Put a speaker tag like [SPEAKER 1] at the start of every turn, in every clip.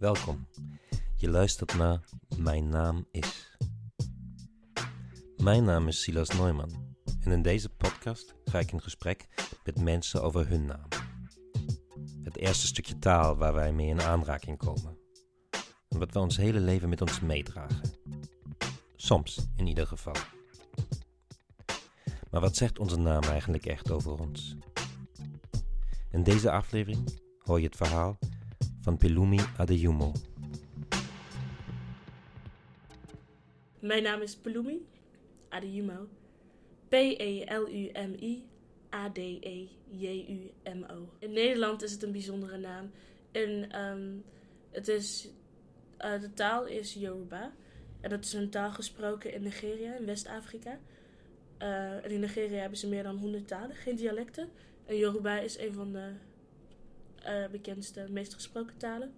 [SPEAKER 1] Welkom. Je luistert naar Mijn naam is. Mijn naam is Silas Neumann en in deze podcast ga ik in gesprek met mensen over hun naam. Het eerste stukje taal waar wij mee in aanraking komen. En wat we ons hele leven met ons meedragen. Soms in ieder geval. Maar wat zegt onze naam eigenlijk echt over ons? In deze aflevering hoor je het verhaal Pelumi Adeyumo.
[SPEAKER 2] Mijn naam is Pelumi Adeyumo. P-E-L-U-M-I A-D-E-J-U-M-O. In Nederland is het een bijzondere naam. En ehm, het is, eh, de taal is Yoruba. En dat is een taal gesproken in Nigeria, in West-Afrika. Eh, en in Nigeria hebben ze meer dan 100 talen, geen dialecten. En Yoruba is een van de eh, bekendste, meest gesproken talen.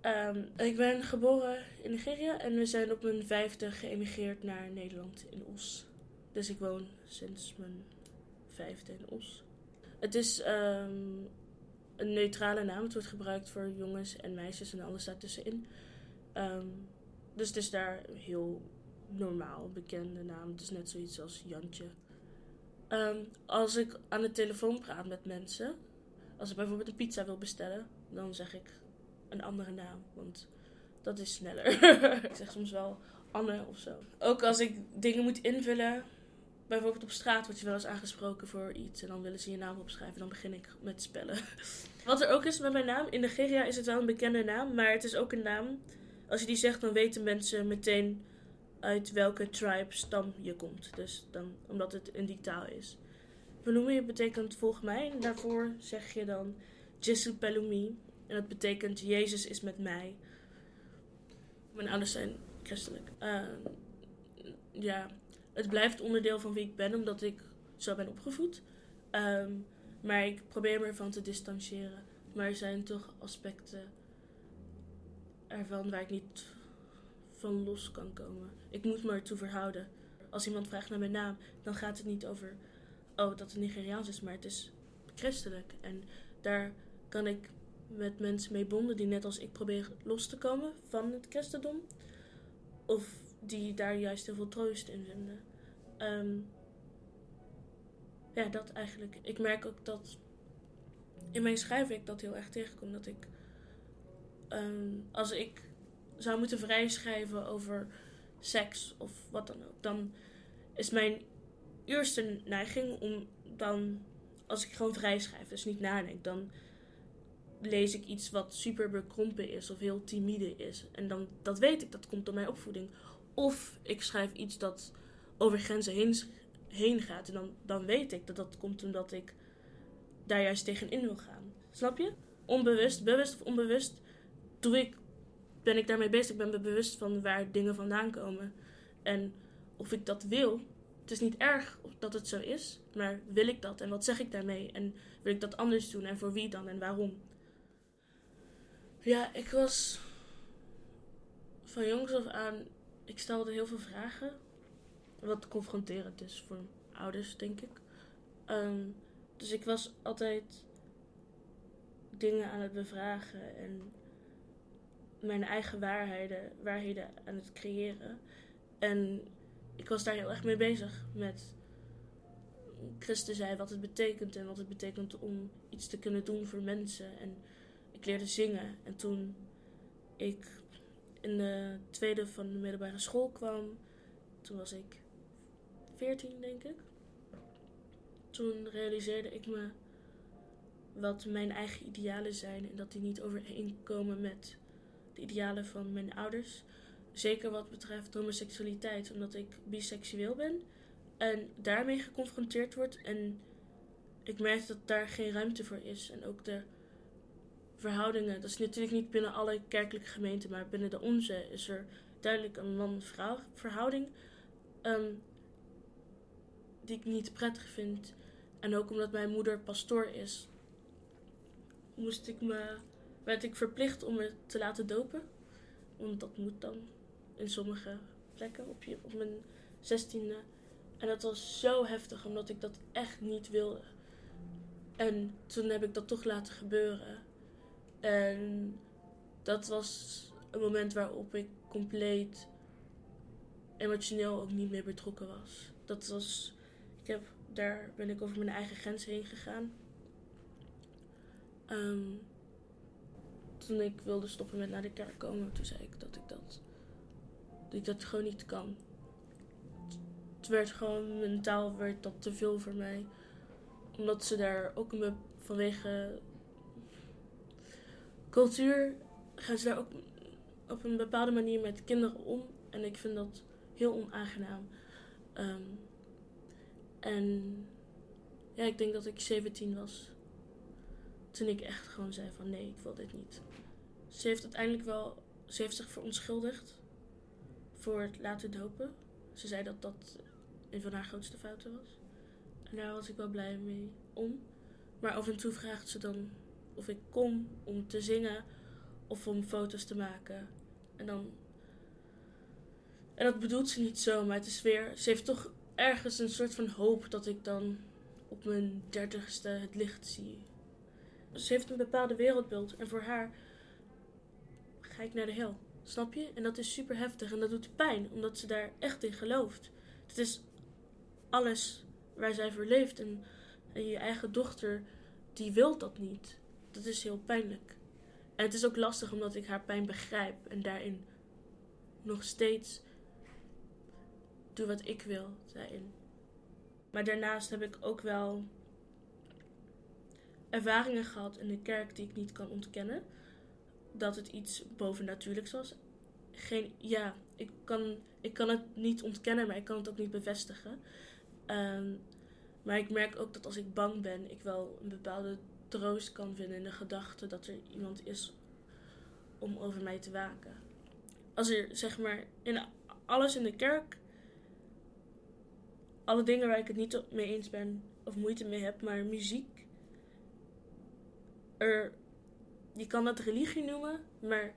[SPEAKER 2] Ehm, ik ben geboren in Nigeria en we zijn op mijn vijfde geëmigreerd naar Nederland in Os. Dus ik woon sinds mijn vijfde in Os. Het is ehm, een neutrale naam. Het wordt gebruikt voor jongens en meisjes en alles daartussenin. Um, dus het is daar heel normaal, bekende naam. Het is net zoiets als Jantje. als ik aan de telefoon praat met mensen, als ik bijvoorbeeld een pizza wil bestellen, dan zeg ik een andere naam. Want dat is sneller. ik zeg soms wel Anne of zo. Ook als ik dingen moet invullen. Bijvoorbeeld op straat word je wel eens aangesproken voor iets. En dan willen ze je naam opschrijven. Dan begin ik met spellen. Wat er ook is met mijn naam. In Nigeria is het wel een bekende naam. Maar het is ook een naam. Als je die zegt, dan weten mensen meteen uit welke tribe, stam je komt. Dus dan, omdat het in die taal is. Pelumi betekent volg mij. En daarvoor zeg je dan Jesu Pelumi. En dat betekent Jezus is met mij. Mijn ouders zijn christelijk. Uh, ja, het blijft onderdeel van wie ik ben, omdat ik zo ben opgevoed. Um, maar ik probeer me ervan te distancieren. Maar er zijn toch aspecten ervan waar ik niet van los kan komen. Ik moet me ertoe verhouden. Als iemand vraagt naar mijn naam, dan gaat het niet over oh, dat het Nigeriaans is, maar het is christelijk. En daar kan ik met mensen mee bonden die net als ik proberen los te komen van het christendom. Of die daar juist heel veel troost in vinden. Um, ja, dat eigenlijk. Ik merk ook dat in mijn schrijven ik dat heel erg tegenkom. Dat ik, um, als ik zou moeten vrijschrijven over seks of wat dan ook, dan is mijn eerste neiging om dan, als ik gewoon vrij schrijf, dus niet nadenk, dan lees ik iets wat super bekrompen is of heel timide is. En dan, dat weet ik, dat komt door mijn opvoeding. Of ik schrijf iets dat over grenzen heen, heen gaat. En dan, dan weet ik dat dat komt omdat ik daar juist tegenin wil gaan. Snap je? Onbewust, bewust of onbewust, doe ik, ben ik daarmee bezig. Ik ben me bewust van waar dingen vandaan komen. En of ik dat wil, het is niet erg dat het zo is, maar wil ik dat en wat zeg ik daarmee? En wil ik dat anders doen en voor wie dan en waarom? Ja, ik was van jongs af aan, ik stelde heel veel vragen. Wat confronterend is voor ouders, denk ik. Um, dus ik was altijd dingen aan het bevragen en mijn eigen waarheden, waarheden aan het creëren. En ik was daar heel erg mee bezig met Christen zei wat het betekent en wat het betekent om iets te kunnen doen voor mensen. En ik leerde zingen. En toen ik in de tweede van de middelbare school kwam, toen was ik 14 denk ik. Toen realiseerde ik me wat mijn eigen idealen zijn en dat die niet overeenkomen met de idealen van mijn ouders. Zeker wat betreft homoseksualiteit, omdat ik biseksueel ben en daarmee geconfronteerd word. En ik merk dat daar geen ruimte voor is. En ook de verhoudingen, dat is natuurlijk niet binnen alle kerkelijke gemeenten, maar binnen de onze is er duidelijk een man-vrouw verhouding. Um, die ik niet prettig vind. En ook omdat mijn moeder pastoor is, moest ik me, werd ik verplicht om me te laten dopen. Want dat moet dan in sommige plekken op, je, op mijn zestiende. En dat was zo heftig, omdat ik dat echt niet wilde. En toen heb ik dat toch laten gebeuren. En dat was een moment waarop ik compleet emotioneel ook niet meer betrokken was. Dat was, ik heb, daar ben ik over mijn eigen grens heen gegaan. Ehm, toen ik wilde stoppen met naar de kerk komen, toen zei ik dat ik dat, dat ik dat gewoon niet kan. Het werd gewoon mentaal werd dat te veel voor mij. Omdat ze daar ook een, vanwege cultuur gaan ze daar ook op een bepaalde manier met kinderen om. En ik vind dat heel onaangenaam. Ehm, en ja, ik denk dat ik 17 was. Toen ik echt gewoon zei van nee, ik wil dit niet. Ze heeft uiteindelijk wel, ze heeft zich verontschuldigd voor het laten dopen. Ze zei dat dat een van haar grootste fouten was. En daar was ik wel blij mee om. Maar af en toe vraagt ze dan of ik kom om te zingen of om foto's te maken. En dan. En dat bedoelt ze niet zo, maar het is weer. Ze heeft toch ergens een soort van hoop dat ik dan op mijn dertigste het licht zie. Ze heeft een bepaalde wereldbeeld en voor haar ga ik naar de hel. Snap je? En dat is super heftig en dat doet pijn, omdat ze daar echt in gelooft. Het is alles waar zij voor leeft en, je eigen dochter, die wil dat niet. Dat is heel pijnlijk. En het is ook lastig omdat ik haar pijn begrijp en daarin nog steeds doe wat ik wil daarin. Maar daarnaast heb ik ook wel ervaringen gehad in de kerk die ik niet kan ontkennen. Dat het iets bovennatuurlijks was. Geen, ja, ik kan, ik kan het niet ontkennen, maar ik kan het ook niet bevestigen. Ehm, maar ik merk ook dat als ik bang ben, ik wel een bepaalde troost kan vinden in de gedachte dat er iemand is om over mij te waken. Als er zeg maar in alles in de kerk, alle dingen waar ik het niet mee eens ben of moeite mee heb, maar muziek, er, je kan dat religie noemen, maar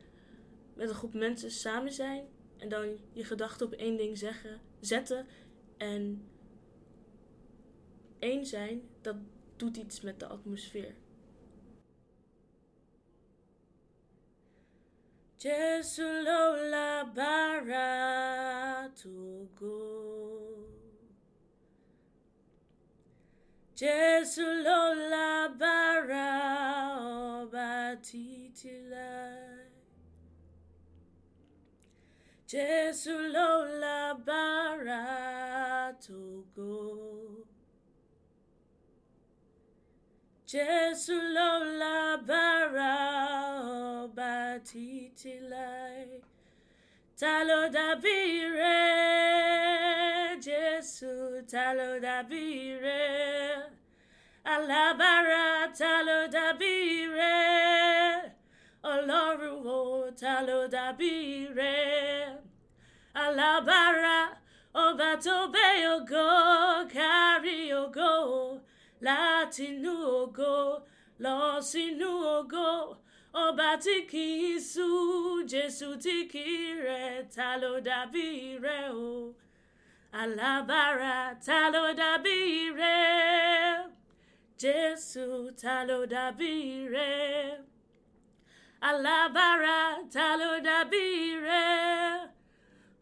[SPEAKER 2] met een groep mensen samen zijn en dan je gedachten op één ding zeggen, zetten en één zijn, dat doet iets met de atmosfeer. Jesu lola bara togo. Jesu lola bara títila. Jésù ló lágbára tògo. Jésù lola lágbára ọba títí láì. Ta ló dàbí? Jésù ta ló dàbí rẹ̀? Alábàárà ta ló? Talo dabire. Alabara ọba tó bẹ́ ògo kárí ògo látinú ògo ògo. Ọba sú jésù tí rẹ̀ ta ló dàbí rẹ̀ o? Ló dàbí rẹ̀? Jésù ta ló dàbí rẹ̀ alábàárà ta ló dàbí rẹ̀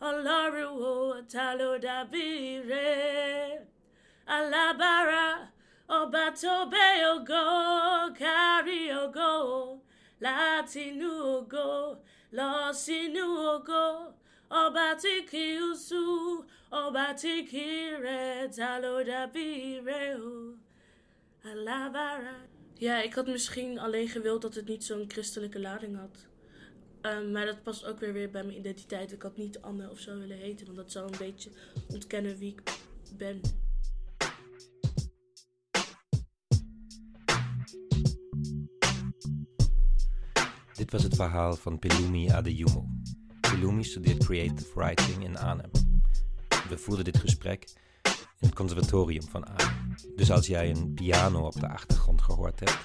[SPEAKER 2] ọlọ́run o ta ló dàbí rẹ̀ alábàárà ọba tó bẹ́ ògo kárí ògo ògo lọ sínú ògo. Ọba tí kì í sú ọba tí kì í rẹ̀ o. Ja, ik had misschien alleen gewild dat het niet zo'n christelijke lading had. Um, maar dat past ook weer weer bij mijn identiteit. Ik had niet Anne of zo willen heten, want dat zou een beetje ontkennen wie ik ben.
[SPEAKER 1] Dit was het verhaal van Pelumi Adeyumo. Pelumi studeert creative writing in Arnhem. We voerden dit gesprek in het conservatorium van Arnhem. Dus als jij een piano op de achtergrond gehoord hebt,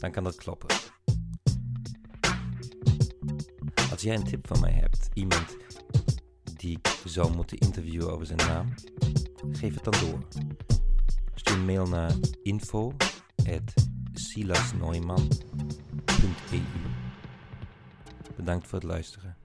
[SPEAKER 1] dan kan dat kloppen. Als jij een tip van mij hebt, iemand die ik zou moeten interviewen over zijn naam, geef het dan door. Stuur een mail naar info.silasneumann.eu Bedankt voor het luisteren.